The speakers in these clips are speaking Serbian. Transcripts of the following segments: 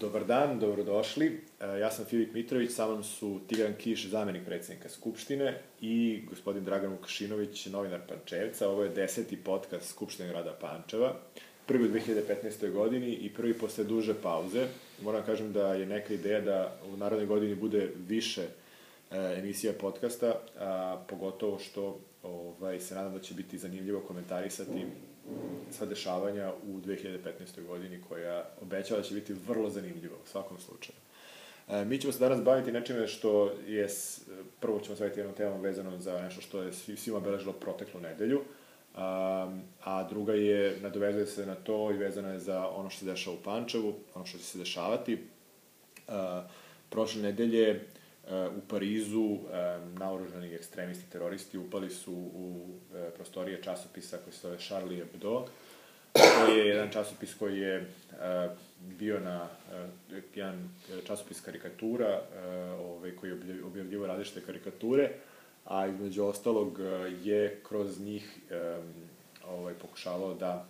Dobar dan, dobrodošli. E, Ja sam Filip Mitrović, sa mnom su Tigran Kiš, zamenik predsednika Skupštine i gospodin Dragan Vukašinović, novinar Pančevca. Ovo je deseti podcast Skupštine grada Pančeva, prvi u 2015. godini i prvi posle duže pauze. Moram da kažem da je neka ideja da u narodnoj godini bude više e, emisija podcasta, a, pogotovo što ovaj, se nadam da će biti zanimljivo komentarisati sva dešavanja u 2015. godini koja obećava da će biti vrlo zanimljiva u svakom slučaju. E, mi ćemo se danas baviti nečime što je, prvo ćemo se baviti jednom temom vezano za nešto što je svi- svima obeležilo proteklu nedelju, a, a druga je, nadovezuje se na to i vezana je za ono što se dešava u Pančevu, ono što će se dešavati. A, prošle nedelje u Parizu a, naoružani ekstremisti, teroristi upali su u a, prostorije časopisa koji se zove Charlie Hebdo. To je jedan časopis koji je a, bio na jedan časopis karikatura, ovaj, koji je objavljivo različite karikature, a između ostalog je kroz njih ovaj, pokušavao da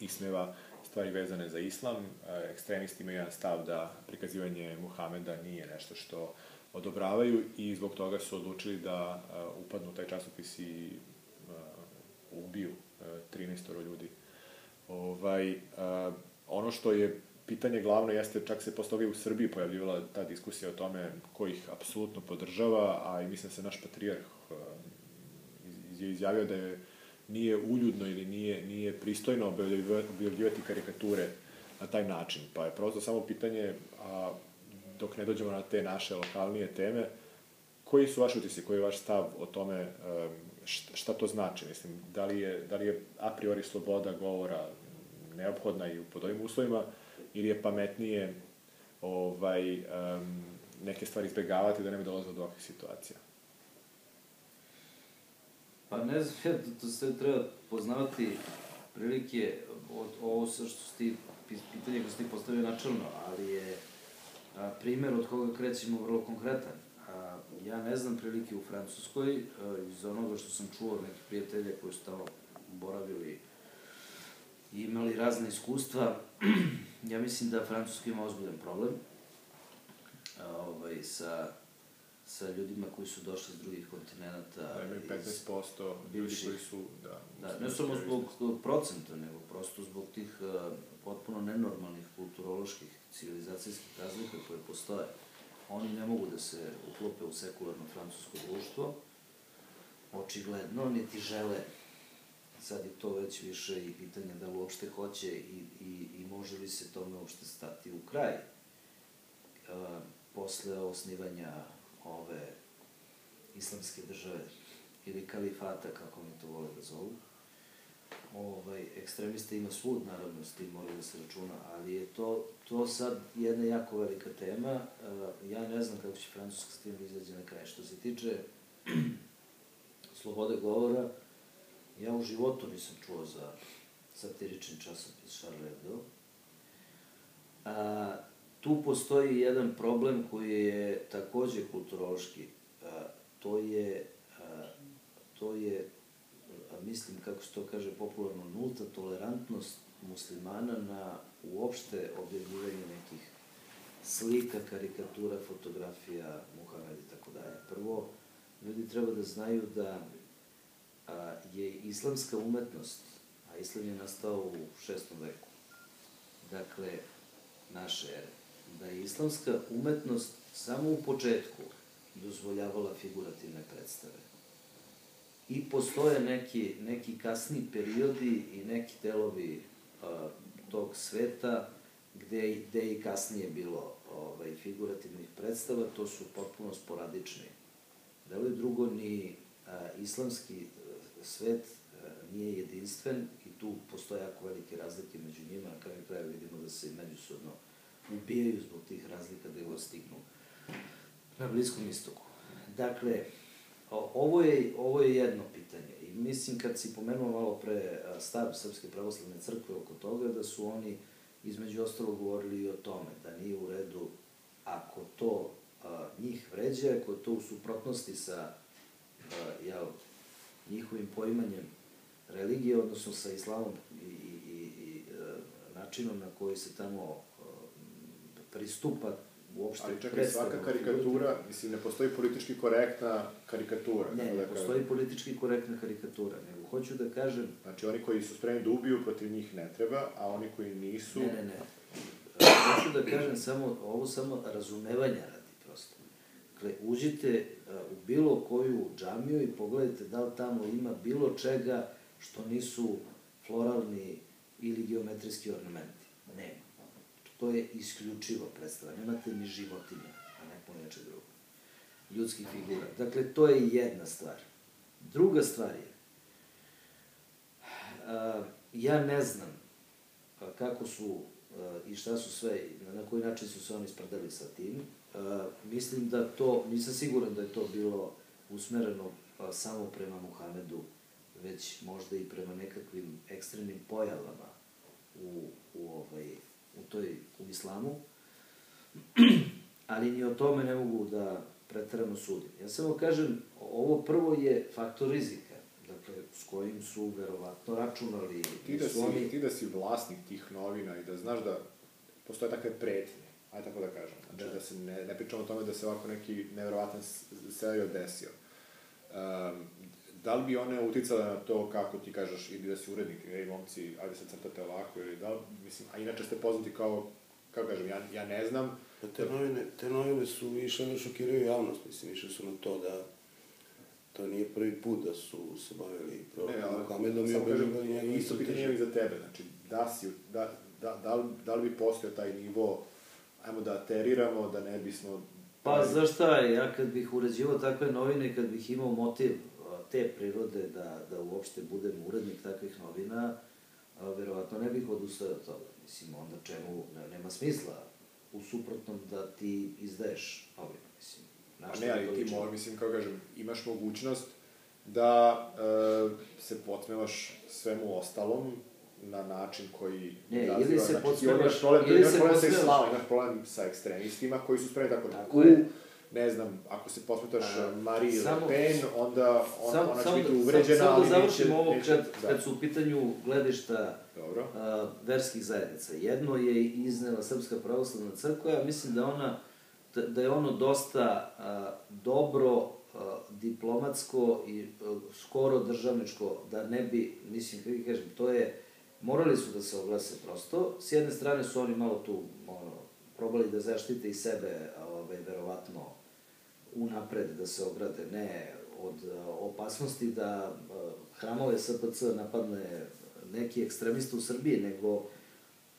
ismeva stvari vezane za islam. E, Ekstremisti imaju jedan stav da prikazivanje Muhameda nije nešto što odobravaju i zbog toga su odlučili da upadnu taj časopis i ubiju e, 13 ljudi. Ovaj, ono što je pitanje glavno jeste, čak se posle toga i u Srbiji pojavljivala ta diskusija o tome ko ih apsolutno podržava, a i mislim da se naš patrijarh je izjavio da je nije uljudno ili nije, nije pristojno objavljiva- objavljivati karikature na taj način. Pa je prosto samo pitanje, a, dok ne dođemo na te naše lokalnije teme, koji su vaši utisci, koji je vaš stav o tome šta, to znači? Mislim, da li, je, da li je a priori sloboda govora neophodna i pod ovim uslovima, ili je pametnije ovaj, um, neke stvari izbegavati da ne bi dolazilo do ovakvih situacija? Pa ne znam, ja, to, to sve treba poznavati prilike od ovo sa što pis- pitanje koje si ti postavio načalno, ali je a, primer od koga krećemo vrlo konkretan. A, ja ne znam prilike u Francuskoj, a, iz onoga što sam čuo od nekih prijatelja koji su tamo boravili i imali razne iskustva, ja mislim da Francuska ima ozbiljan problem a, ovaj, sa sa ljudima koji su došli s drugih kontinenta. Da, imaju iz- 15% ljudi koji su, da... Da, ne samo zbog procenta, nego prosto zbog tih uh, potpuno nenormalnih kulturoloških, civilizacijskih razlika koje postoje. Oni ne mogu da se uklope u sekularno francusko društvo, očigledno, niti žele. Sad je to već više i pitanje da li uopšte hoće i, i, i može li se tome uopšte stati u kraj. Uh, posle osnivanja ove islamske države ili kalifata, kako oni to vole da zovu. Ovaj, ekstremista ima svud, naravno, s tim mora da se računa, ali je to, to sad jedna jako velika tema. Uh, ja ne znam kako će Francuska s tim da izađe na kraj. Što se tiče slobode govora, ja u životu nisam čuo za satirični časopis Charlie Hebdo. Tu postoji jedan problem koji je takođe kulturološki. To je, to je, mislim, kako se to kaže popularno, nulta tolerantnost muslimana na uopšte objavljivanje nekih slika, karikatura, fotografija, Muhammed i tako dalje. Prvo, ljudi treba da znaju da a, je islamska umetnost, a islam je nastao u šestom veku, dakle, naše ere, da je islamska umetnost samo u početku dozvoljavala figurativne predstave. I postoje neki, neki kasni periodi i neki delovi a, tog sveta gde, gde je i kasnije bilo ovaj, figurativnih predstava, to su potpuno sporadični delovi. Drugo, ni a, islamski a, svet a, nije jedinstven i tu postoje jako velike razlike među njima, na kraju kraja vidimo da se međusobno ubijaju zbog tih razlika da god stignu na Bliskom istoku. Dakle, ovo je, ovo je jedno pitanje i mislim kad si pomenuo malo pre stav Srpske pravoslavne crkve oko toga, da su oni između ostalo govorili i o tome, da nije u redu ako to a, njih vređa, ako je to u suprotnosti sa a, jel, njihovim poimanjem religije, odnosno sa islamom i, i, i, i e, načinom na koji se tamo pristupa uopšte Ali čekaj, svaka karikatura, mislim, ne postoji politički korektna karikatura. Ne, kako ne da kažem. postoji politički korektna karikatura, nego hoću da kažem, Znači, oni koji su spremni da ubiju, protiv njih ne treba, a oni koji nisu... ne, ne, ne. Hoću da kažem samo, ovo samo razumevanja radi prosto. Dakle, uđite u bilo koju džamiju i pogledajte da li tamo ima bilo čega što nisu floralni ili geometrijski ornamenti. To je isključivo predstava. Nemate ni životinja, a ne puno nečeg drugo. Ljudskih figura. Dakle, to je jedna stvar. Druga stvar je, ja ne znam kako su i šta su sve, na koji način su se oni sprdali sa tim. Mislim da to, nisam siguran da je to bilo usmereno samo prema Muhamedu, već možda i prema nekakvim ekstremnim pojavama u, u, ovaj, u, toj, u islamu. Ali ni o tome ne mogu da pretarano sudim. Ja samo kažem, ovo prvo je faktor rizika, dakle, s kojim su verovatno računali. Ti da, si, oni, ti da si vlasnik tih novina i da znaš da postoje takve pretnje, ajde tako da kažem. Znači da, Da. se ne, ne pričamo o tome da se ovako neki nevjerovatan scenario desio. Um, da li bi one uticale na to kako ti kažeš, idi da si urednik, ej momci, ajde se crtate ovako, ili da li, mislim, a inače ste poznati kao, kako kažem, ja, ja ne znam, Pa te novine, te novine su išle da šokiraju javnost, mislim, išle su na to da to nije prvi put da su se bavili Ne, programom ali, Muhamedom i samo kažem, objavljivali njegove isto pitanje je za tebe, znači, da si, da, da, da, li, da li bi postojao taj nivo, ajmo da ateriramo, da ne bismo... Pa znaš šta, ja kad bih uređivao takve novine, kad bih imao motiv te prirode da, da uopšte budem urednik takvih novina, a, verovatno ne bih odustao od toga. Mislim, onda čemu, ne, nema smisla u suprotnom da ti izdaješ novine, mislim. A ne, ali ti mora, mislim, kako kažem, imaš mogućnost da e, se podsmevaš svemu ostalom na način koji Ne, ili izaziva, se znači, podsmevaš- imaš problem, ili imaš se problem sa islamom, imaš problem sa ekstremistima koji su spremni tako, Tako ku, je. Ne znam, ako se posmetaš Mariji samo- Le Pen, onda on, Sam- ona će samo biti da- uvređena, samo ali da završim neće, ovo kad, da. kad su u pitanju gledišta Dobro. a, verskih zajednica. Jedno je iznela Srpska pravoslavna crkva, ja mislim da ona da, da je ono dosta a, dobro a, diplomatsko i a, skoro državničko, da ne bi, mislim, kako kažem, to je, morali su da se oglase prosto. S jedne strane su oni malo tu ono, probali da zaštite i sebe, a, ovaj, verovatno, unapred da se ograde, ne od a, opasnosti da a, hramove SPC napadne neki ekstremista u Srbiji, nego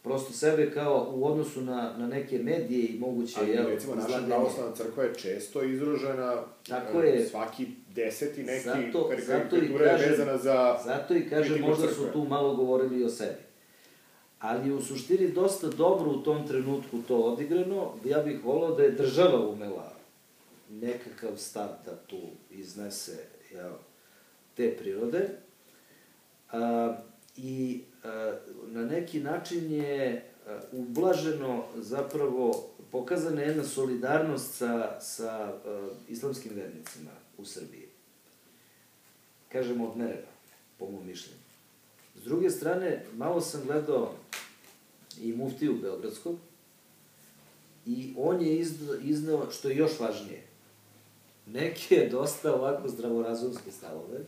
prosto sebe kao u odnosu na, na neke medije i moguće Ali jel, recimo naša pravoslavna crkva je često izružena Tako e, je. svaki deseti neki Zato- kar- zato i karikatura je vezana za Zato i kažem, možda su crkve. tu malo govorili o sebi. Ali u suštini dosta dobro u tom trenutku to odigrano. Ja bih volao da je država umela nekakav stav da tu iznese jel, te prirode. A, I a, na neki način je ublaženo zapravo pokazana jedna solidarnost sa, sa a, islamskim vernicima u Srbiji. Kažemo odmereno, po mom mišljenju. S druge strane, malo sam gledao i muftiju Beogradskog i on je izneo, što je još važnije, neke dosta ovako zdravorazumske stavove.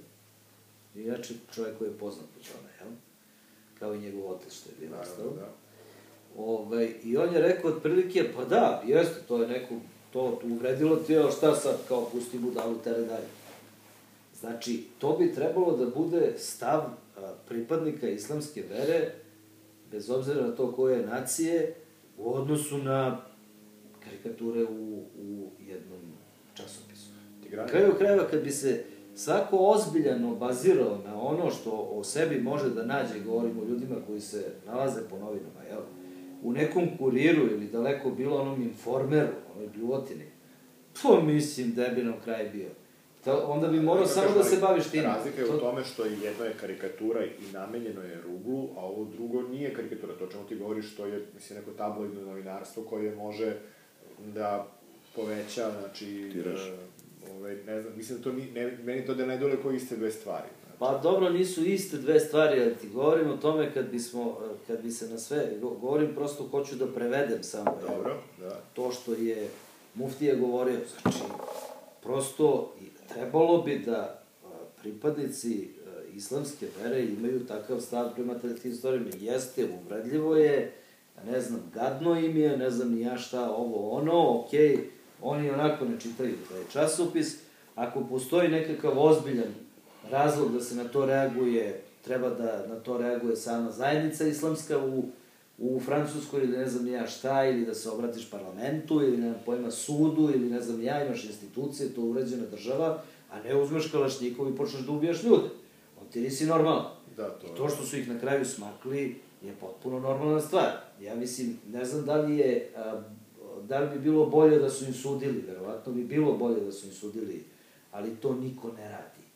Inače, čovjek koji je poznat po tome, jel? Kao i njegov otac što je bio Naravno, ostao. da. Ovaj, I on je rekao otprilike, pa da, jeste, to je neko, to uvredilo ti ali šta sad, kao pusti budalu, tere dalje. Znači, to bi trebalo da bude stav a, pripadnika islamske vere, bez obzira na to koje je nacije, u odnosu na karikature u, u jednom časopisu. Grani- kraju krajeva, kad bi se svako ozbiljano bazirao na ono što o sebi može da nađe, govorimo o ljudima koji se nalaze po novinama, jel? u nekom kuriru ili daleko bilo onom informeru, onoj bljuvotini, to mislim da bi nam kraj bio. To, onda bi morao Kako samo da se baviš tim. Razlika je To- u tome što jedno je karikatura i namenjeno je ruglu, a ovo drugo nije karikatura. To čemu ti govoriš, to je, mislim, neko tabloidno novinarstvo koje može da poveća, znači... Tiraž. e, ovaj, ne znam, mislim da to ni, ne, meni to da ne dole koji iste dve stvari. Pa dobro, nisu iste dve stvari, ali ti govorim o tome kad bismo, kad bi se na sve, govorim prosto hoću da prevedem samo. Dobro, da. To što je Muftija govorio, znači, prosto trebalo bi da pripadnici islamske vere imaju takav stav prema tim stvarima. Jeste, uvredljivo je, ne znam, gadno im je, ne znam ni ja šta, ovo, ono, okej, oni onako ne čitaju taj časopis. Ako postoji nekakav ozbiljan razlog da se na to reaguje, treba da na to reaguje sama zajednica islamska u, u Francuskoj ili ne znam ja šta, ili da se obratiš parlamentu, ili ne pojma sudu, ili ne znam ja, imaš institucije, to je uređena država, a ne uzmeš kalašnjikov i počneš da ubijaš ljude. On ti nisi normalan. Da, to I to što su ih na kraju smakli je potpuno normalna stvar. Ja mislim, ne znam da li je, a, da li bi bilo bolje da su im sudili, verovatno bi bilo bolje da su im sudili, ali to niko ne radi.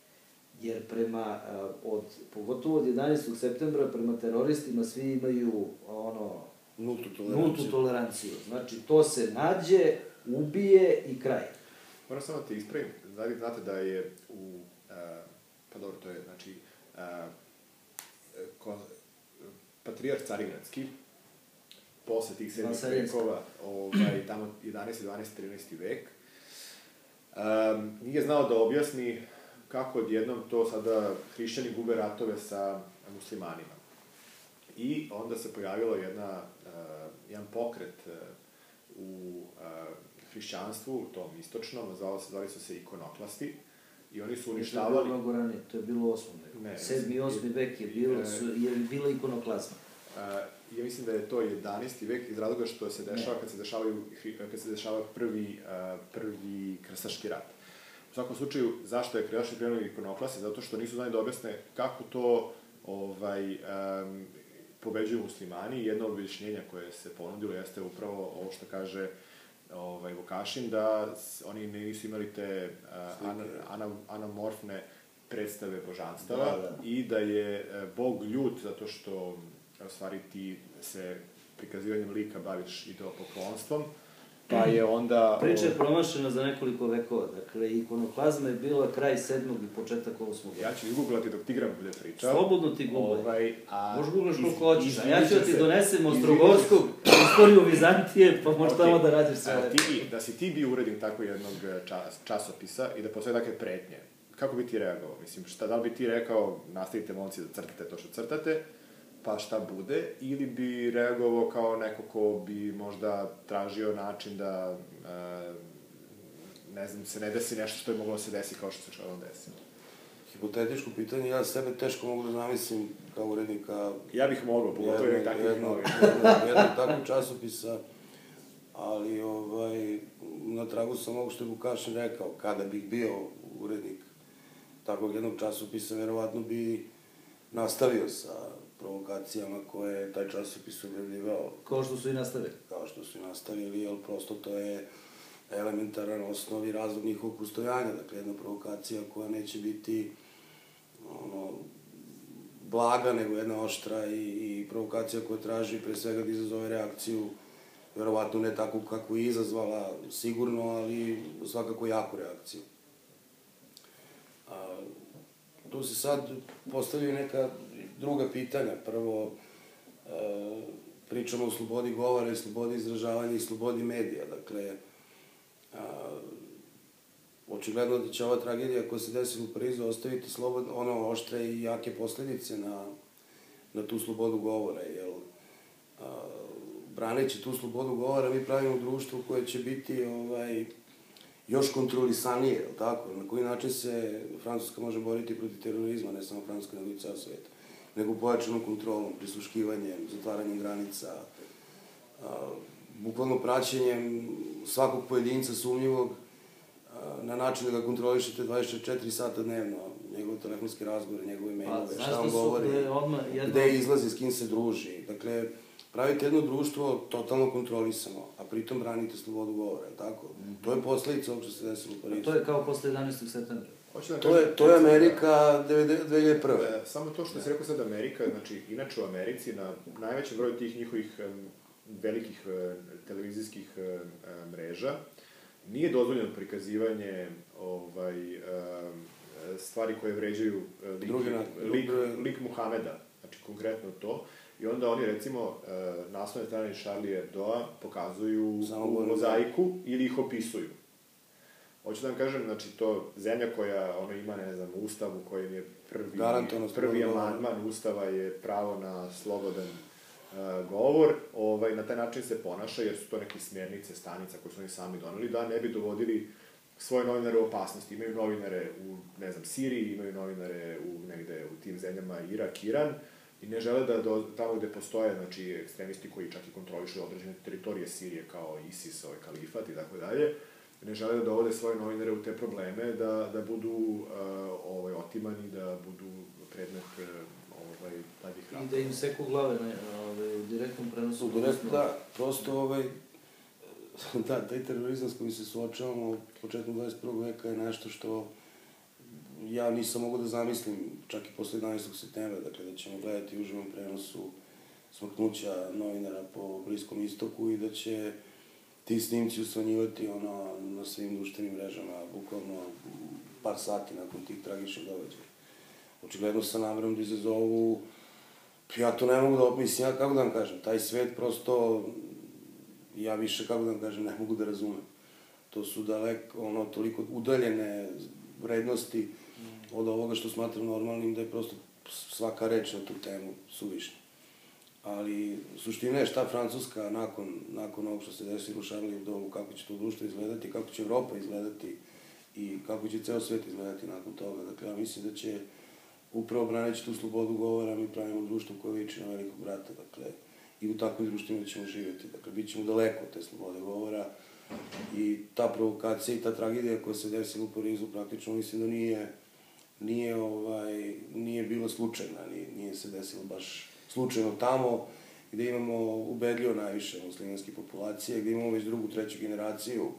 Jer prema, od, pogotovo od 11. septembra, prema teroristima svi imaju ono, Nultu toleranciju. nultu toleranciju. Znači, to se nađe, ubije i kraj. Moram samo da te ispravim. Da li znate da je u... a, pa dobro, to je, znači... A, ko, patrijarh Carigradski, posle tih sedmih vekova, ovaj, tamo 11. 12. 13. vek, um, nije znao da objasni kako odjednom to sada hrišćani gube ratove sa muslimanima. I onda se pojavila jedna, uh, jedan pokret uh, u uh, hrišćanstvu, tom istočnom, zvali, se- zvali su se ikonoklasti, i oni su To je bilo uništavali... mnogo ranije, to je bilo u 8. veku. Ne, 7. i 8. vek je bilo, su, je bila ikonoklazma. Uh, ja mislim da je to 11. vek iz razloga što se dešava kad se dešavaju kad se dešava prvi uh, prvi krstaški rat. U svakom slučaju zašto je krstaški krenuo ikonoklasi zato što nisu znali da objasne kako to ovaj um, pobeđuju muslimani. Jedno od objašnjenja koje se ponudilo jeste upravo ovo što kaže ovaj Vukašin da oni nisu imali te uh, ana, ana, anamorfne predstave božanstava Da, da. i da je e, Bog ljut zato što u stvari ti se prikazivanjem lika baviš idolopoklonstvom, pa je onda... Priča je promašena za nekoliko vekova. Dakle, ikonoklazma je bila kraj 7. i početak 8. veka. Ja ću izgooglati dok Tigram bude pričao. Slobodno ti googlaj. Ovaj, a... Možeš googlaš koliko hoćeš, a ja ću da ti se- donesem Ostrogorskog, istoriju Vizantije, pa možeš Okej. tamo da rađeš sve. A, ti, da si ti bio urednik tako jednog e, čas, časopisa i da postoje takve pretnje, kako bi ti reagovao? Mislim, šta, da li bi ti rekao, nastavite momci da crtate to što crtate, pa šta bude, ili bi reagovao kao neko ko bi možda tražio način da, e, ne znam, se ne desi nešto što je moglo da se desi kao što se što desilo. Hipotetičko pitanje, ja sebe teško mogu da zamislim kao urednika Ja bih mogao, pogotovo jednih takvih jednog, novina. jednog, jednog takvog časopisa, ali ovaj, na tragu sam ovog što je Vukašin rekao, kada bih bio urednik takvog jednog časopisa, verovatno bi nastavio sa provokacijama koje je taj časopis objavljivao, Kao što su i nastavili. kao što su i nastavili, jer prosto to je elementaran osnov i razlog njihovog postojanja, dakle jedna provokacija koja neće biti ono, blaga, nego jedna oštra i, i provokacija koja traži pre svega da izazove reakciju, verovatno ne takvu kakvu je izazvala, sigurno, ali svakako jaku reakciju. A, tu se sad postavljaju neka druga pitanja. Prvo, e, pričamo o slobodi govora i slobodi izražavanja i slobodi medija. Dakle, a, očigledno da će ova tragedija koja se desila u Parizu ostaviti slobod, ono, oštre i jake posledice na, na tu slobodu govora, jer a, braneći tu slobodu govora mi pravimo društvo koje će biti ovaj, još kontrolisanije, je li tako? Na koji način se Francuska može boriti protiv terorizma, ne samo Francuska, nego i ceo svet? Nego pojačanom kontrolom, prisluškivanjem, zatvaranjem granica, a, bukvalno praćenjem svakog pojedinca sumnjivog a, na način da ga kontrolišete 24 sata dnevno, njegove telefonske razgovore, njegove mailove, šta on govori, odmah jedno... gde izlazi, s kim se druži. Dakle, pravite jedno društvo totalno kontrolisano, a pritom branite slobodu govora, je li tako? To je posledica ovog što se desilo u Parizu. To je kao posle 11. septembra. Hoću da To je, to je recimo, Amerika 2001. E, Samo to što si rekao sad Amerika, znači, inače u Americi, na najvećem broju tih njihovih velikih televizijskih mreža, nije dozvoljeno prikazivanje ovaj, stvari koje vređaju lik, Drugi lik, lik Muhameda, znači konkretno to. I onda oni, recimo, naslovne strane Charlie Hebdoa pokazuju Samo u mozaiku ili ih opisuju. Hoću da vam kažem, znači, to zemlja koja ono, ima, ne znam, ustav u kojem je prvi, prvi amandman ustava je pravo na slobodan e, govor, ovaj, na taj način se ponaša, jer su to neke smjernice, stanica koje su oni sami doneli, da ne bi dovodili svoje novinare u opasnost. Imaju novinare u, ne znam, Siriji, imaju novinare u negde u tim zemljama Irak, Iran, i ne žele da do, tamo gde postoje, znači, ekstremisti koji čak i kontrolišu određene teritorije Sirije, kao ISIS, ovaj kalifat i tako dalje, ne žele da dovode svoje novinare u te probleme, da, da budu uh, ovaj, otimani, da budu predmet uh, ovaj, takvih I ratova. da im seku glave na, ovaj, u direktnom prenosu. Su direkt, da, prosto ovaj, da, taj terorizam s kojim se suočavamo početkom 21. veka je nešto što ja nisam mogu da zamislim, čak i posle 11. septembra, dakle da ćemo gledati u uživom prenosu smrtnuća novinara po Bliskom istoku i da će ti snimci usvanjivati ono, na svim društvenim mrežama, bukvalno par sati nakon tih tragičnih događaja. Očigledno sa namerom da izazovu Ja to ne mogu da opisam, ja kako da vam kažem, taj svet prosto, ja više, kako da vam kažem, ne mogu da razumem. To su daleko, ono, toliko udaljene vrednosti od ovoga što smatram normalnim, da je prosto svaka reč na tu temu suvišna. Ali, suština je šta Francuska nakon, nakon ovog što se desilo u Charlie Hebdo, kako će to društvo izgledati, kako će Evropa izgledati i kako će ceo svet izgledati nakon toga. Dakle, ja mislim da će upravo braneći tu slobodu govora, mi pravimo društvo koje liči na velikog brata, dakle, i u takvim društvima ćemo živjeti. Dakle, bit ćemo daleko od te slobode govora i ta provokacija i ta tragedija koja se desila u Parizu praktično mislim da nije nije ovaj nije bila slučajna, nije, nije se desilo baš slučajno tamo gde imamo ubedljivo najviše muslimanske populacije, gde imamo već drugu, treću generaciju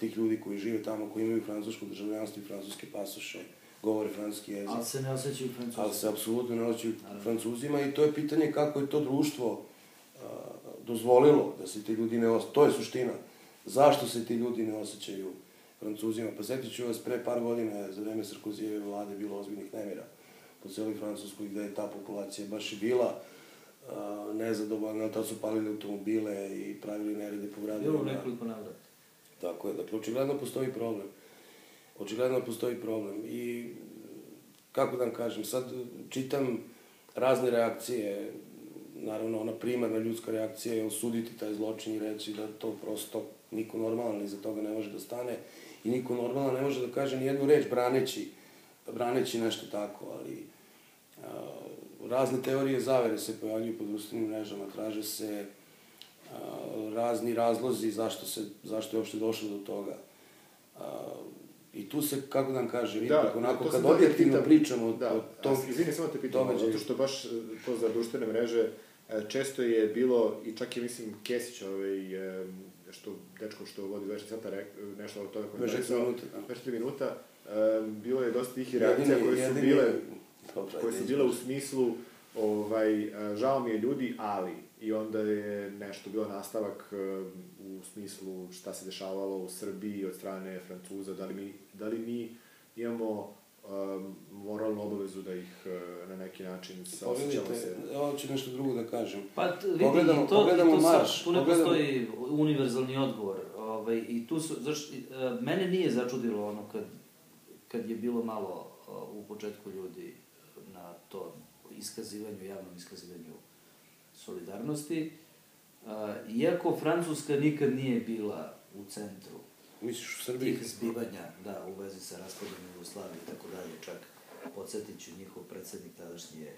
tih ljudi koji žive tamo, koji imaju francusko državljanstvo i francuske pasoše, govore francuski jezik Ali se ne osjećaju francuski. ali se apsolutno ne osjećaju francuzima i to je pitanje kako je to društvo a, dozvolilo da se ti ljudi ne osjećaju. To je suština. Zašto se ti ljudi ne osjećaju francuzima? Pa setit ću vas, pre par godina za vreme Sarkozijeve vlade bilo ozbiljnih nemira po celoj Francuskoj gde je ta populacija baš i bila a, nezadovoljna, tad su palili automobile i pravili nerede po Bilo u gradovima. nekoliko navrata. Tako je, dakle, očigledno postoji problem. Očigledno postoji problem. I, kako da vam kažem, sad čitam razne reakcije, naravno, ona primarna ljudska reakcija je osuditi taj zločin i reći da to prosto niko normalan iza toga ne može da stane i niko normalan ne može da kaže ni jednu reč braneći, braneći nešto tako, ali razne teorije zavere se pojavljuju po društvenim mrežama, traže se razni razlozi zašto, se, zašto je uopšte došlo do toga. I tu se, kako da vam kažem, da, ipak onako, kad objektivno pitam. pričamo da, o tom izvini, samo te pitam, događaju. zato što baš e, to za društvene mreže e, često je bilo, i čak je, mislim, Kesić, ovaj, e, što, dečko što vodi 24 sata, nešto od toga 24 minuta, da. 24 minuta, bilo je dosta tih reakcija koje su jedini- bile, Dobro, koje su bile u smislu, ovaj, žao mi je ljudi, ali, i onda je nešto bilo nastavak u smislu šta se dešavalo u Srbiji od strane Francuza, da li mi, da li mi imamo um, moralnu obavezu da ih uh, na neki način saosećamo se. Pogledajte, ovo ću nešto drugo da kažem. Pa vidi, Pogledamo- i to, pogledamo i to sad, marš, tu ne pogledamo- postoji univerzalni odgovor. Ovaj, I tu su, zaš, e, mene nije začudilo ono kad, kad je bilo malo e, u početku ljudi to iskazivanju, javnom iskazivanju solidarnosti. Iako Francuska nikad nije bila u centru Misliš u Srbiji? tih zbivanja, da, u vezi sa raspadom Jugoslavije i tako dalje, čak podsjetit ću njihov predsednik tadašnji je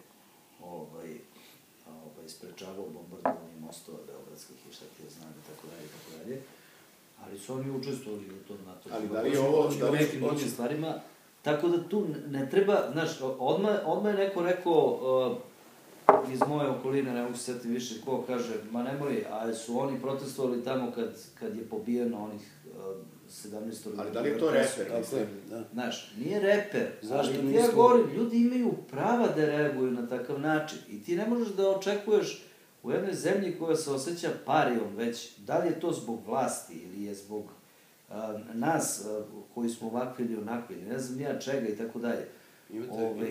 ovaj, ovaj, sprečavao bombardovanje mostova beogradskih i šta ti ja znam i tako dalje i tako dalje. Ali su oni učestvovali u tom NATO. Ali da li je ovo- da da li- nekim drugim stvarima. Tako da tu ne treba, znaš, odmah, odmah je neko rekao, uh, iz moje okoline, ne mogu se setiti više ko kaže, ma nemoj, a su oni protestovali tamo kad, kad je pobijeno onih uh, 17. Ali da li je to reper? Tako Mislim, je, da. Znaš, nije reper, Zašto ali ti ja govorim, ljudi imaju prava da reaguju na takav način i ti ne možeš da očekuješ u jednoj zemlji koja se osjeća parijom već, da li je to zbog vlasti ili je zbog nas koji smo ovakvi ili onakvi, ne znam ja čega i tako dalje. Ove,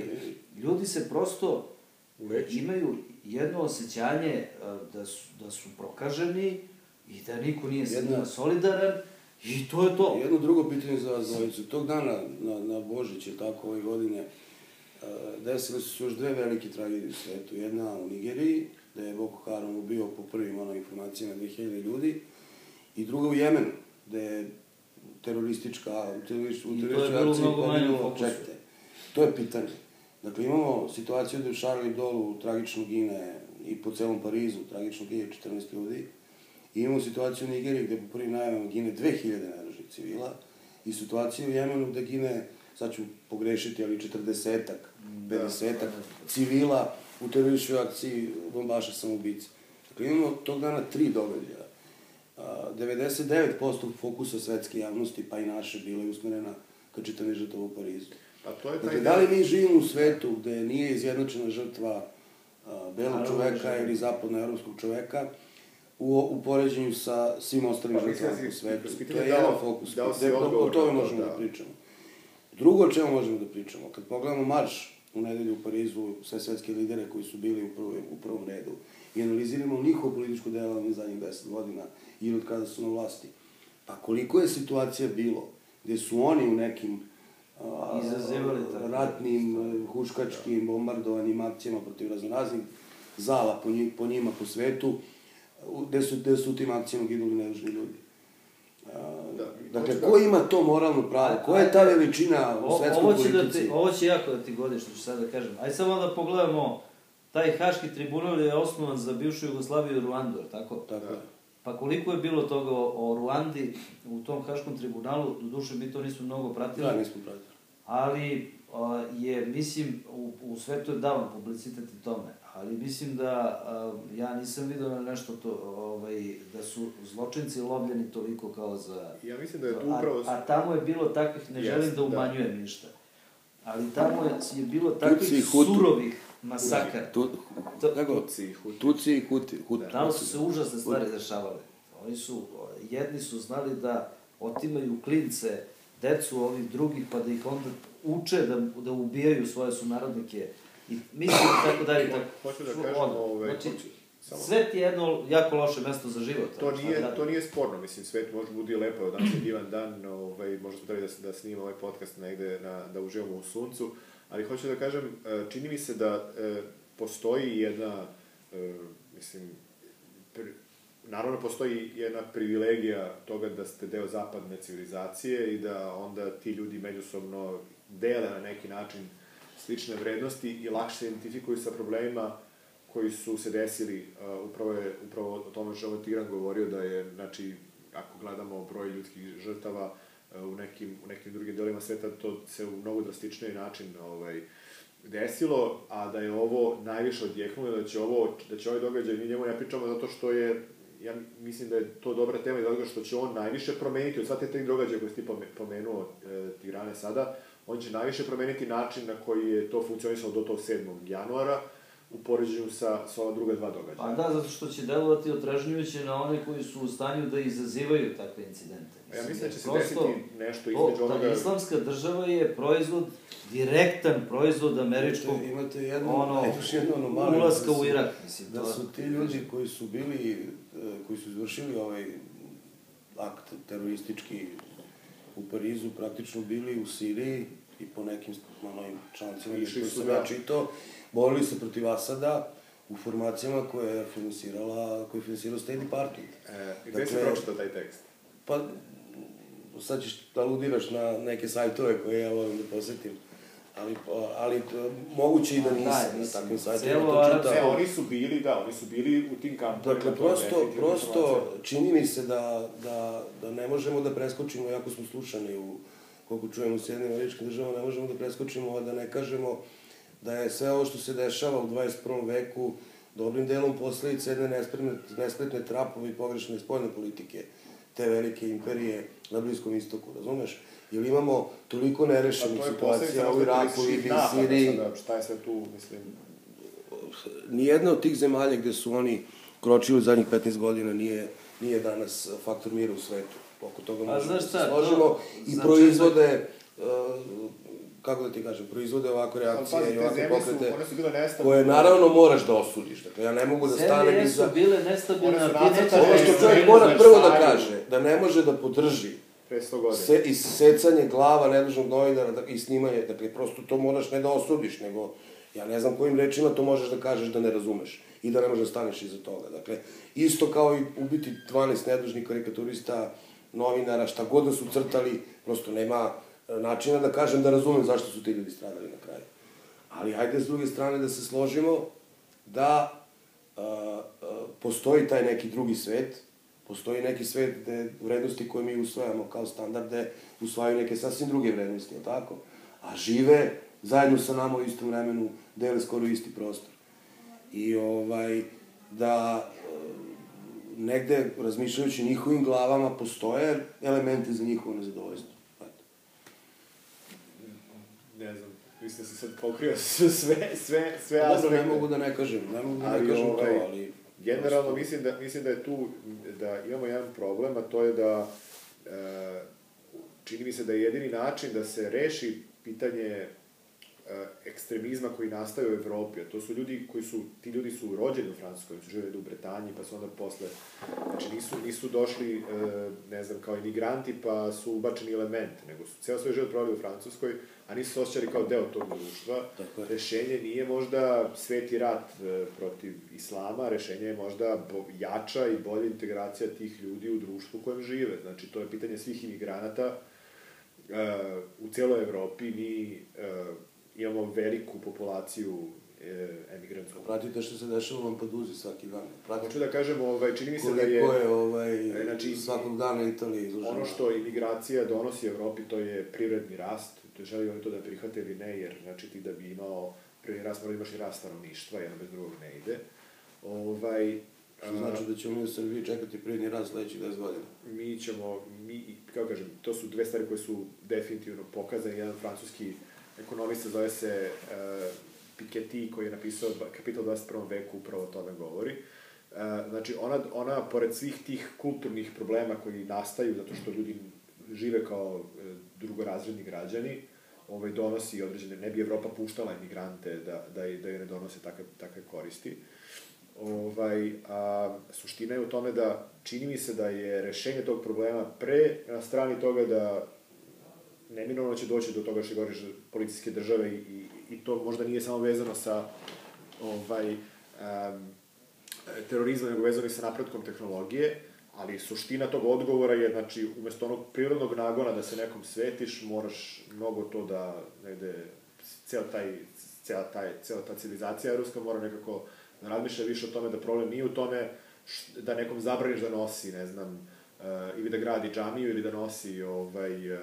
ljudi se prosto Uveći. imaju jedno osjećanje da su, da su prokaženi i da niko nije sa Jedna- njima solidaran i to je to. Jedno drugo pitanje za vas dvojicu. Tog dana, na, na Božić, je tako, ove godine, desile su se još dve velike tragedije u svetu. Jedna u Nigeriji, gde je Boko Haram ubio po prvim ono, informacijama 2000 ljudi, i druga u Jemenu, gde je teroristička, u terorističkoj I to je terorističkoj bilo akciji mnogo manje u poginulo, fokusu. čekajte, to je pitanje. Dakle, imamo situaciju da je u Charlie dolu tragično gine i po celom Parizu tragično gine 14 ljudi. I imamo situaciju u Nigeriji gde po prvim najavama gine 2000 nedužnih civila i situaciju u Jemenu gde gine, sad ću pogrešiti, ali 40-ak, 50-ak civila u terorističkoj akciji bombaša samoubica. Dakle, imamo tog dana tri događaja. A, 99% fokusa svetske javnosti, pa i naše, bila je usmerena ka čitanje žrtava u Parizu. A to je taj Dakle, da li mi živimo u svetu gde nije izjednačena žrtva a, belog Naravno, čoveka živimo. ili zapadnoevropskog čoveka u, u poređenju sa svim ostalim Pa, žrtvama da u si- svetu? To je da jedan fokus. da li si odgovor o tome možemo da. da. pričamo. Drugo o čemu možemo da pričamo, kad pogledamo marš u nedelju u Parizu, sve svetske lidere koji su bili u, prvom, u prvom redu i analiziramo njihovo političko delovanje zadnjih deset godina ili od kada su na vlasti, pa koliko je situacija bilo gde su oni u nekim a, Izazivali tako. ratnim, huškačkim, bombardovanim akcijama protiv raznoraznih zala po, njih, po njima po svetu, gde su, gde su u tim akcijama ginuli nedužni ljudi. Da, dakle, hoću da- ko ima to moralno pravo? Koja je ta veličina u svetskoj ovo će politici? Da ti, ovo će jako da ti godi što ću sad da kažem. Ajde samo da pogledamo, taj Haški tribunal je osnovan za bivšu Jugoslaviju i Ruandu, je tako? Tako je. Pa koliko je bilo toga o, Ruandi u tom Haškom tribunalu, do duše mi to nismo mnogo pratili, Da, nismo pratili. ali a, je, mislim, u, u svetu je davan publicitet i tome, ali mislim da a, ja nisam vidio na nešto to, ovaj, da su zločinci lovljeni toliko kao za... Ja mislim da je tu a, upravo... a tamo je bilo takvih, ne Jeste, želim da da. umanjujem ništa, ali tamo je, je bilo takvih surovih masakara. Tu, To- kako? Tuci, Hutu. Tuci i Huti. Huti. Tamo su se užasne stvari dešavale. Oni su, jedni su znali da otimaju klince, decu ovih drugih, pa da ih onda uče da, da ubijaju svoje sunarodnike. I mislim tako dalje. Tako, Hoću da kažem, ono, ovaj, znači, hoću- samo- svet je jedno jako loše mesto za život. To da nije, radimo? to nije sporno, mislim, svet može budi lepo, danas je divan dan, ovaj, možda smo trebali da, da snimamo ovaj podcast negde, na, da uživamo u suncu, ali hoću da kažem, e, čini mi se da e, postoji jedna, e, mislim, pri, naravno postoji jedna privilegija toga da ste deo zapadne civilizacije i da onda ti ljudi međusobno dele na neki način slične vrednosti i lakše identifikuju sa problemima koji su se desili, upravo je upravo o tome što je Tigran govorio da je, znači, ako gledamo broj ljudskih žrtava u nekim, u nekim drugim delima sveta, to se u mnogo drastičniji način ovaj, desilo, a da je ovo najviše odjeknulo, da će ovo, da će ovaj događaj, mi njemu ne pričamo zato što je, ja mislim da je to dobra tema i zato što će on najviše promeniti od sva te tri događaja koje pome- pomenuo e, Tigrane sada, on će najviše promeniti način na koji je to funkcionisalo do tog 7. januara u poređenju sa, sa ova druga dva događaja. Pa da, zato što će delovati otražnjujuće na one koji su u stanju da izazivaju takve incidente. Ja mislim da će se prosto- desiti nešto To, između ta onoga... islamska država je proizvod, direktan proizvod američkog Imate, imate jednu, ono, još jednu anomaliju. ulaska da su- u Irak, mislim. Da su ti ljudi koji su bili, e, koji su izvršili ovaj akt teroristički u Parizu, praktično bili u Siriji i po nekim onovim člancima Išli koji su, sam da. ja čitao, borili se protiv Asada u formacijama koje je finansirala, koje je finansirao State Department. E, gde si Dakle- pročitao taj tekst? Pa, sad ćeš da aludiraš na neke sajtove koje ja volim da posetim. Ali, ali moguće i da Da, nisam na mislim, takvim sajtovima celo to čitao. Ne, oni su bili, da, oni su bili u tim kampovima. Dakle, prosto, prosto čini mi se da, da, da ne možemo da preskočimo, jako smo slušani u, koliko čujemo u Sjedinim američkim državama, ne možemo da preskočimo, a da ne kažemo da je sve ovo što se dešava u 21. veku dobrim delom posledica jedne nespretne, nespretne trapove i pogrešne spoljne politike te velike imperije na Bliskom istoku, razumeš? Jer imamo toliko nerešenih situacija u Iraku, Libiji, Siriji, šta je sve tu, mislim... nijedna od tih zemalja gde su oni kročili u zadnjih 15 godina nije nije danas faktor mira u svetu. Oko toga možemo da se složimo. to- I proizvode, uh, kako da ti kažem, proizvode ovakve reakcije pazi, i ovakve su, pokrete, su koje naravno moraš da osudiš. Dakle, ja ne mogu da stanem Zemlje jesu iza... bile nestabilne, su a ti nećeš... Ono što čovjek mora prvo da kaže, da ne može da podrži Pre 100 godina. se, isecanje glava nedužnog novinara da, i snimanje, dakle, prosto to moraš ne da osudiš, nego ja ne znam kojim rečima to možeš da kažeš da ne razumeš i da ne možeš da staneš iza toga. Dakle, isto kao i ubiti 12 nedužnih karikaturista, novinara, šta god da su crtali, prosto nema načina da kažem da razumem zašto su ti ljudi stradali na kraju. Ali hajde s druge strane da se složimo da a, a, postoji taj neki drugi svet, postoji neki svet gde vrednosti koje mi usvajamo kao standarde usvajaju neke sasvim druge vrednosti, je tako? A žive zajedno sa nama u istom vremenu, dele skoro isti prostor. I ovaj, da e, negde, razmišljajući njihovim glavama, postoje elementi za njihovo nezadovoljstvo. Ne znam, mislim da si sad pokrio sve, sve, sve, Dobro, aspekte. ne mogu da ne kažem, ne mogu da ne Ali, kažem ovaj, to, ali... Generalno prosto- mislim da, mislim da je tu, da imamo jedan problem, a to je da e, čini mi se da je jedini način da se reši pitanje ekstremizma koji nastaje u Evropi, a to su ljudi koji su, ti ljudi su rođeni u Francuskoj, su živjeli u Bretanji, pa su onda posle, znači nisu, nisu došli, e, ne znam, kao imigranti, pa su ubačeni element, nego su ceo svoj život proveli u Francuskoj, a nisu se osjećali kao deo tog društva. Tako je. Rešenje nije možda sveti rat e, protiv islama, rešenje je možda jača i bolja integracija tih ljudi u društvu u kojem žive. Znači, to je pitanje svih imigranata. E, u celoj Evropi mi imamo veliku populaciju e, emigrantsku. Pratite što se dešava u Lampeduzi svaki dan. Pratite Hoću da kažem, ovaj, čini mi se da je... je ovaj, znači, svakog dana Italija izložena. Ono što imigracija donosi Evropi, to je privredni rast, to želi oni to da prihvate ili ne, jer znači ti da bi imao privredni rast, mora da imaš i rast stanovništva, jedno bez drugog ne ide. Ovaj, Što znači da ćemo mi u Srbiji čekati prirodni rast sledećih 10 godina. mi ćemo, mi, kako kažem, to su dve stvari koje su definitivno pokazane. Jedan francuski ekonomista zove se uh, Piketty, koji je napisao Kapital u 21. veku, upravo o tome govori. Uh, znači, ona, ona, pored svih tih kulturnih problema koji nastaju zato što ljudi žive kao uh, drugorazredni građani, ovaj, donosi određene, ne bi Evropa puštala imigrante da, da, da je ne donose takve, takve koristi. Ovaj, a, suština je u tome da čini mi se da je rešenje tog problema pre na strani toga da neminovno će doći do toga što govoriš policijske države i, i, to možda nije samo vezano sa ovaj, um, terorizmom, nego vezano i sa napretkom tehnologije, ali suština tog odgovora je, znači, umesto onog prirodnog nagona da se nekom svetiš, moraš mnogo to da negde, ceo taj, cela, taj, cela ta civilizacija evropska mora nekako da razmišlja više o tome da problem nije u tome da nekom zabraniš da nosi, ne znam, ili da gradi džamiju ili da nosi ovaj, uh,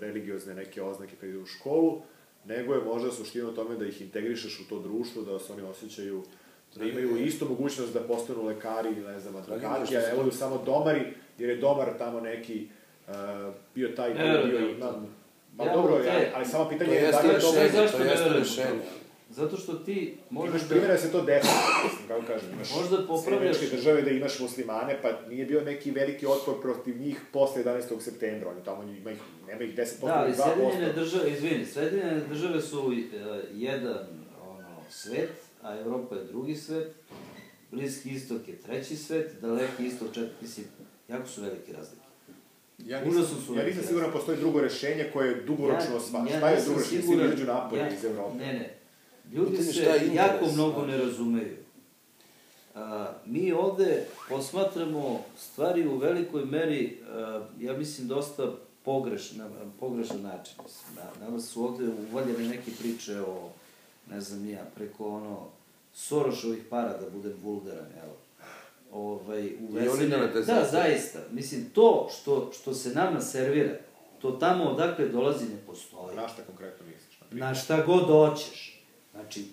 religiozne neke oznake kad ide u školu, nego je možda suština u tome da ih integrišeš u to društvo, da se oni osjećaju da imaju istu mogućnost da postanu lekari ili ne znam, advokati, a ne budu samo domari, jer je domar tamo neki uh, bio taj koji Ne, je ne, bio ne, imam. Pa Ja, dobro, te- ali, ali samo pitanje je da li je to... to ne jeste rešenje. Zato što ti Imaš možeš primjera da... da se to desi, mislim, kako kažem, imaš Možda popravljaš- države da imaš muslimane, pa nije bio neki veliki otpor protiv njih posle 11. septembra, oni tamo ima ih, nema ih 10%, Da, ali ili 2%. Sjedinjene države, izvini, Sjedinjene države su uh, jedan ono, svet, a Evropa je drugi svet, Bliski istok je treći svet, Daleki istok četiri, mislim, jako su velike razlike. Ja Užasno nisam, su ja nisam siguran da postoji drugo rešenje koje je dugoročno sva. šta je drugo rešenje? Svi izađu napolje ja- iz Evrope. Ne, ne. Ljudi Pitanje se šta je jako interes, mnogo ne razumeju. A, mi ovde posmatramo stvari u velikoj meri, a, ja mislim, dosta pogreš, na pogrešan način. Mislim, Na, nama su ovde uvaljene neke priče o, ne znam ja, preko ono, Sorošovih para, da budem vulgaran, evo. Ovaj, uvezene- dele te Da, zaista. Mislim, to što, što se nama servira, to tamo odakle dolazi ne postoji. Na šta konkretno misliš? Na šta god hoćeš. Znači,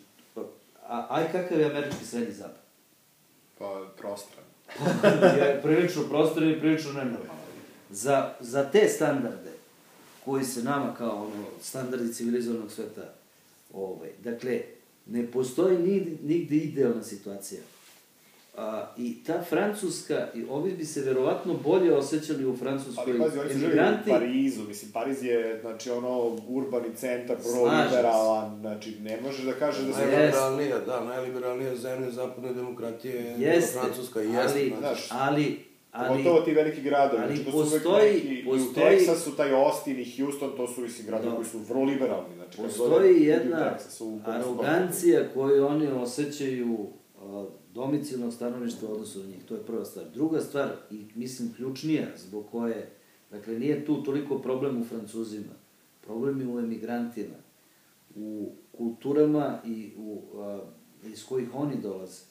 a, aj kakav je američki srednji zapad? Pa, prostran. je prilično prostor i prilično nenormalan. Za, za te standarde, koji se nama kao ono, standardi civilizovanog sveta, ovaj, dakle, ne postoji nigde, nigde idealna situacija. A, I ta Francuska, i ovi bi se verovatno bolje osjećali u Francuskoj Ali pazi, oni su živjeli u emigranti. Parizu, mislim, Pariz je, znači, ono, urbani centar, pro-liberalan, znači, ne možeš da kažeš da se... Najliberalnija, da, najliberalnija zemlja zapadne demokratije je Jeste, Francuska i jeste. ali, znaš. znaš. ali, ali, Pogotovo ti veliki gradovi, ali znači to su uvek postoji- neki, i u postoji- Teksasu, taj Austin i Houston, to su, mislim, gradovi Da. koji su vrlo liberalni, znači, Postoji jedna Teksasu, arogancija koju oni osjećaju a, domicilnog stanovišta u odnosu na njih. To je prva stvar. Druga stvar, i mislim ključnija, zbog koje, dakle, nije tu toliko problem u Francuzima, problem je u emigrantima, u kulturama i u, a, iz kojih oni dolaze.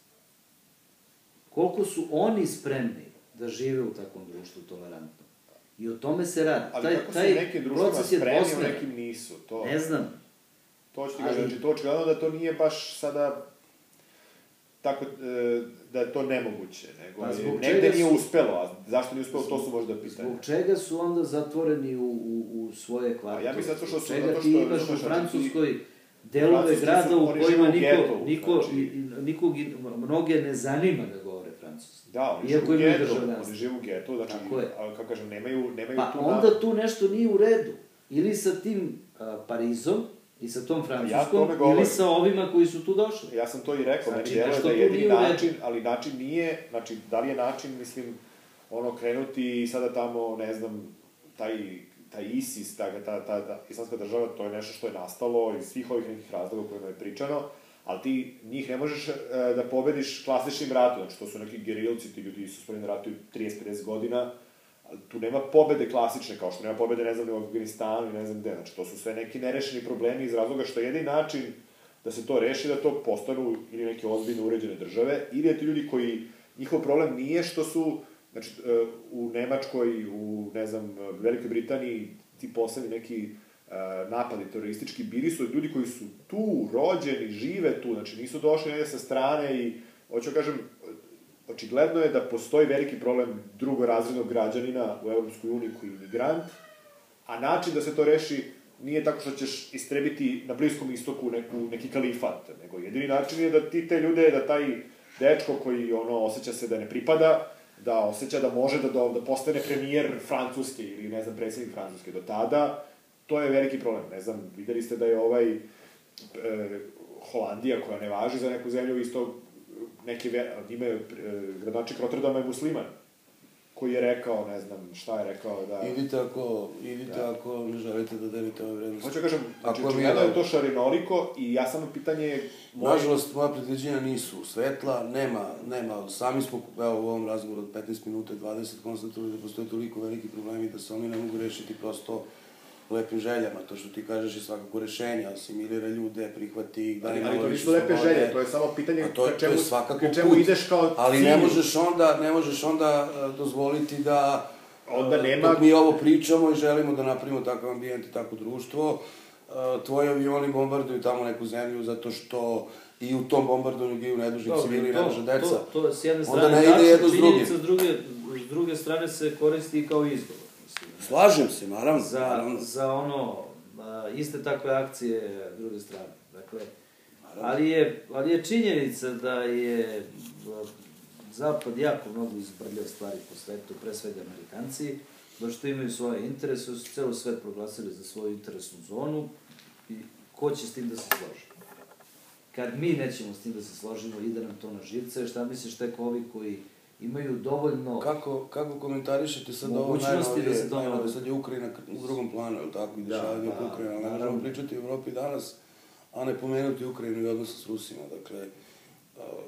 Koliko su oni spremni da žive u takvom društvu tolerantno. I o tome se radi. Ali taj, kako su taj u nekim društvima proces je spremni, u nekim nisu, to... Ne znam, To ću ti kažem, znači to očigledno da to nije baš sada tako, e, da je to nemoguće, nego Pa zbog negde čega nije su- uspelo, a zašto nije uspelo, to su možda pitanja. Zbog čega su onda zatvoreni u, u, u svoje kvartove? A ja mislim zato što Zbog su- čega zato ti što- imaš u što- Francuskoj delove su- grada u kojima niko, niko, znači. nikog, i- mnoge ne zanima da govore francuski. Da, oni Iako žive u getu, oni žive u getu, znači, Tako je. kako kažem, nemaju, nemaju Pa tu onda tu nešto nije u redu. Ili sa tim a, Parizom, i sa tom Ja Francuskom, govorim. ili sa ovima koji su tu došli. Ja sam to i rekao, Znači, meni nešto da je jedini način, ali način nije, znači, da li je način, mislim, ono, krenuti i sada tamo, ne znam, taj, taj ISIS, ta, ta, ta, ta islamska država, to je nešto što je nastalo iz svih ovih nekih razloga o kojima je pričano, ali ti njih ne možeš e, da pobediš klasičnim ratom, znači to su neki gerilci, ti ljudi su spremni da ratuju 30-50 godina, tu nema pobede klasične, kao što nema pobede, ne znam, u Afganistanu i ne znam gde, znači to su sve neki nerešeni problemi iz razloga što je jedini način da se to reši, da to postanu ili neke ozbiljno uređene države, ili da ti ljudi koji, njihov problem nije što su, znači, e, u Nemačkoj, u, ne znam, Velikoj Britaniji, ti poslednji neki e, napadi teroristički, bili su ljudi koji su tu, rođeni, žive tu, znači nisu došli sa strane i, hoću da kažem, očigledno je da postoji veliki problem drugorazrednog građanina u Evropskoj uniji koji je imigrant, a način da se to reši nije tako što ćeš istrebiti na Bliskom istoku neku, neki kalifat, nego jedini način je da ti te ljude, da taj dečko koji ono osjeća se da ne pripada, da osjeća da može da, do, da postane premijer Francuske ili ne znam, predsjednik Francuske. Do tada, to je veliki problem. Ne znam, videli ste da je ovaj e, Holandija, koja ne važi za neku zemlju, isto neki, je, e, gradonačnik Rotterdama je musliman, koji je rekao, ne znam, šta je rekao, da... Idite ako, idite Da. ako ne želite da delite ove vrednosti. Hoću da kažem, znači, Ako očigledno je- to šarinoliko i ja samo pitanje je... moje- Nažalost, moja predviđenja nisu svetla, nema, nema, sami smo, evo, u ovom razgovoru od 15 minuta i 20 konstatovali da postoje toliko veliki problemi da se oni ne mogu rešiti prosto lepim željama. To što ti kažeš je svakako rešenje, asimilira ljude, prihvati ih, da Ali, ali to nisu lepe slobode. želje, to je samo pitanje A to, ka to čemu, je svakako ka čemu put. ideš kao Ali ne možeš onda, ne možeš onda e, dozvoliti da Onda nema- dok mi ovo pričamo i želimo da napravimo takav ambijent i takvo društvo, e, tvoji avioni bombarduju tamo neku zemlju zato što i u tom bombardovanju giju nedužni civili to- nedužna deca. To, to je s jedne Onda strane ne ide jedno s drugim. s druge, s druge strane se koristi kao izgovor. Slažem se, naravno. za, naravno. za ono, iste takve akcije druge strane. Dakle, ali je, ali je činjenica da je Zapad jako mnogo izbrljao stvari po svetu, pre svega Amerikanci, baš što imaju svoje interese, su celo svet proglasili za svoju interesnu zonu i ko će s tim da se složi? Kad mi nećemo s tim da se složimo, ide nam to na živce, šta misliš tek ovi koji imaju dovoljno... Kako, kako komentarišete sad ovo Mogućnosti najnovije, da se to ne najnovije, dogodi. sad je Ukrajina u drugom planu, je li tako, i Da, dešavanje da, oko Ukrajina, ne možemo pričati o Evropi danas, a ne pomenuti Ukrajinu i odnose s Rusima, dakle,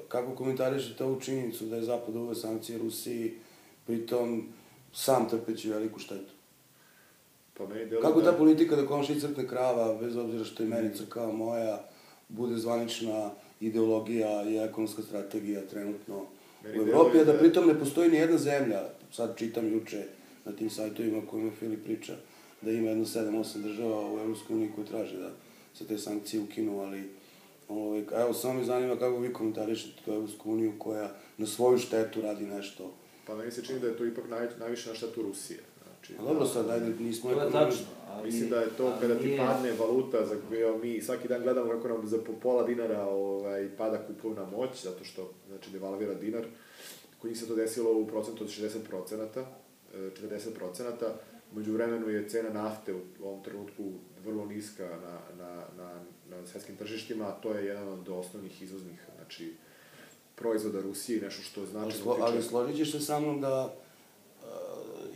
kako komentarišete ovu činjenicu da je Zapad uveo sankcije Rusiji, pritom sam trpeći veliku štetu? Pa meni deluje Kako da- ta politika da komši crkne krava, bez obzira što je meni crkava moja, bude zvanična ideologija i ekonomska strategija trenutno u Evropi, a da da- pritom ne postoji ni jedna zemlja, sad čitam juče na tim sajtovima o kojima Filip priča, da ima jedno 7-8 država u Evropskoj uniji koje traže da se te sankcije ukinu, ali ovaj, evo, samo me zanima kako vi komentarišete tu Evropsku uniju koja na svoju štetu radi nešto. Pa meni se čini da je to ipak naj, najviše na štetu Rusije. Znači, A dobro sad, ajde, nismo tačno. Ali, Mislim da je to ali kada ti nije- padne valuta za koju mi svaki dan gledamo kako nam za po pola dinara ovaj, pada kupovna moć, zato što znači, devalvira dinar. Kod njih se to desilo u procentu od 60 procenata, 40 procenata. Umeđu vremenu je cena nafte u ovom trenutku vrlo niska na, na, na, na svetskim tržištima, a to je jedan od osnovnih izvoznih znači, proizvoda Rusije, nešto što Ali, znači... slo, ali složit ćeš se sa mnom da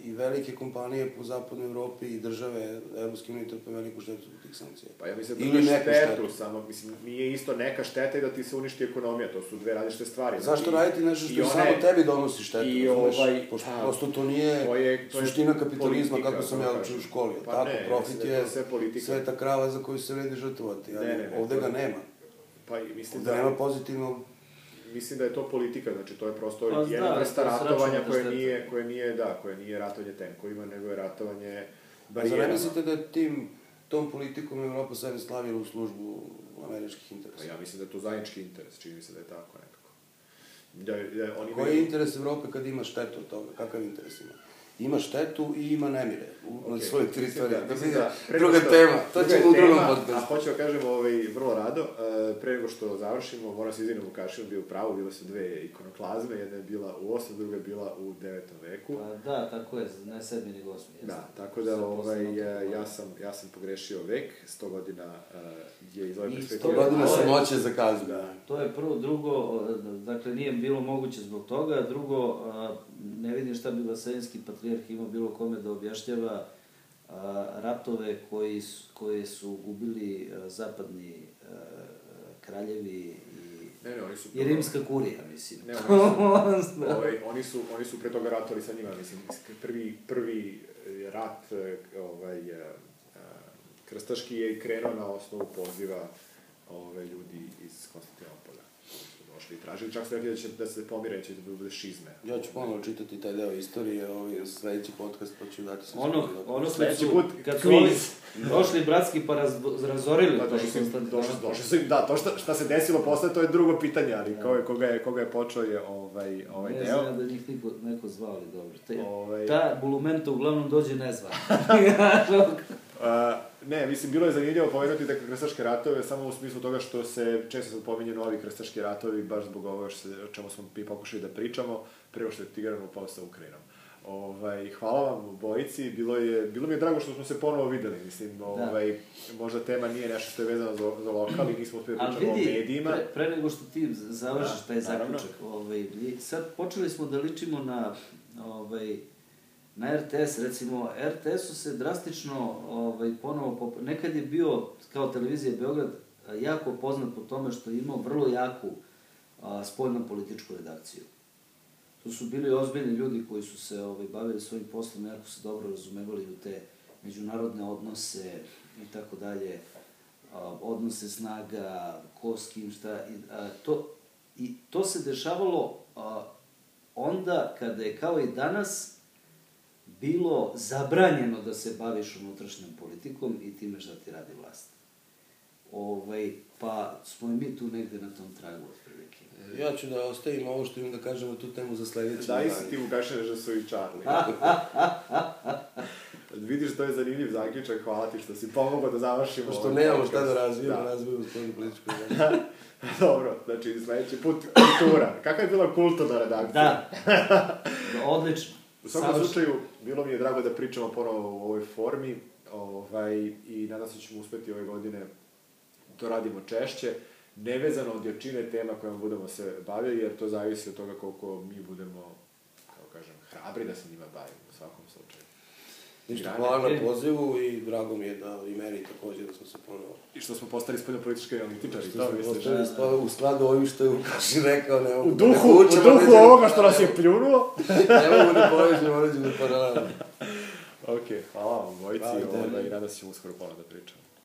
i velike kompanije po zapadnoj Evropi i države Evropske unije trpe veliku štetu zbog tih sankcija. Pa ja mislim da Ili štetu, štetu. samo, mislim, nije isto neka šteta i da ti se uništi ekonomija, to su dve različite stvari. Zašto Znači, raditi nešto što one- samo tebi donosi štetu? i razumeš? ovaj- Pošto pa, prosto to nije to je- to je suština kapitalizma politika, kako sam ja kažem. učio u školi. Pa Tako, ne, profit da je sve politika. sveta krava za koju se vredi žrtvovati. Ali Ne, ne, ne, ovde ga nema. Pa mislim Ovde da, nema pozitivnog mislim da je to politika, znači to je prosto Pa jedna da, vrsta ratovanja koje nije, koje nije, da, koje nije ratovanje tenkovima, nego je ratovanje A zar ne barijerama. mislite da je tim, tom politikom Evropa sebe slavila u službu američkih Pa interesa? ja mislim da je to zajednički interes, čini mi se da je tako nekako. Da, da oni Koji je interes Evrope kad ima štetu od toga? Kakav interes ima? Ima štetu i ima nemire u, na Ok, svojoj mislim teritoriji. da- Da, mislim druga što- tema, to druga ćemo u drugom tema, A podcastu. hoću da kažem ovaj, vrlo rado, e, pre nego što završimo, moram se izvinim Vukašinu, bio u pravu, bile su dve ikonoklazme, jedna je bila u 8. druga je bila u 9. veku. Pa da, tako je, ne sedmi nego osmi. jeste. Da, tako da ovaj, e, na ja sam, ja sam pogrešio vek, 100 godina uh, je iz ove perspektive. 100 Godina Ovo je- samoće za kaznu. Da. To je prvo, drugo, dakle nije bilo moguće zbog toga, drugo, a, ne vidim šta bi Vaseljenski patrijarh imao bilo kome da objašnjava a, ratove koji su, koje su gubili a, zapadni a, kraljevi i, Ne, ne, oni su... i rimska kurija, mislim. Ne, oni su, ovaj, oni su, oni su pre toga ratovali sa njima, mislim, prvi, prvi eh, rat, eh, ovaj, eh, krstaški je krenuo na osnovu poziva ove, ljudi iz Konstantinopolja. Došli tražili, čak su rekli da će da se pomire, će da bude šizme. Ja ću ponovo čitati taj deo istorije, ovaj, sledeći podcast, pa ću dati sve Ono, ono Sledeći put kad su ovi došli bratski pa raz, razorili Pa to došli Konstantinopolje. došli, došli su im, da, to šta, šta se desilo posle, to je drugo pitanje, ali ko je, koga, je, koga je počeo je ovaj, ovaj ne deo. znam da njih niko, neko zvao, ali dobro. Te, Ovaj- Ta bulumenta uglavnom dođe nezvan. A, ne, mislim, bilo je zanimljivo pomenuti da krstaške ratove, samo u smislu toga što se često sad pominje novi krstaški ratovi, baš zbog ovoga što se, o čemu smo mi pokušali da pričamo, prvo što je Tigran upao sa Ukrajinom. Ovaj, hvala vam obojici, bilo, je, bilo mi je drago što smo se ponovo videli, mislim, ovaj, možda tema nije nešto što je vezano za, za lokal i nismo uspeli da pričamo o vidi, medijima. pre, pre nego što ti završiš Da, taj zaključak, ovaj, sad počeli smo da ličimo na, ovaj, na RTS, recimo, RTS-u se drastično ovaj, ponovo, pop... nekad je bio, kao televizija Beograd, jako poznat po tome što je imao vrlo jaku a, spoljno političku redakciju. To su bili ozbiljni ljudi koji su se ovaj, bavili svojim poslom, jako se dobro razumevali u te međunarodne odnose i tako dalje, odnose snaga, ko s kim, šta, i, a, to, i to se dešavalo a, onda kada je kao i danas bilo zabranjeno da se baviš unutrašnjom politikom i time šta ti radi vlast. Ovaj, pa smo i mi tu negde na tom tragu otprilike. Ja ću da ostavim ovo što imam da kažem na tu temu za sledeći. Da, i dan. si ti Vukašin da su i Charlie. Vidiš, to je zanimljiv zaključak, hvala ti što si pomogao da završimo Pošto ovaj nemamo šta da razvijemo, Da. razvijemo spoljnu političku. Dobro, znači sledeći put kultura. Kakva je bila kulturna redakcija? Da. da odlično. U svakom Savršeno. slučaju, bilo mi je drago da pričamo ponovo u ovoj formi ovaj, i nadam se da ćemo uspeti ove godine to radimo češće, nevezano od jačine tema kojima budemo se bavili, jer to zavisi od toga koliko mi budemo, kao kažem, hrabri da se njima bavimo. Ništa, hvala na pozivu i drago mi je da i meni takođe da smo se ponovo... I što smo postali spoljnopolitički analitičari, Što to misliš? postali spa- u skladu ovim što je Vukašin rekao, ne mogu U da duhu, ne u vučemo duhu neđe- ovoga što nas je pljunuo. ne mogu da povežem određenu paralelu. ok, hvala vam, bojici, Hvala tebi. ovaj, i nadam se ćemo uskoro ponovno da pričamo.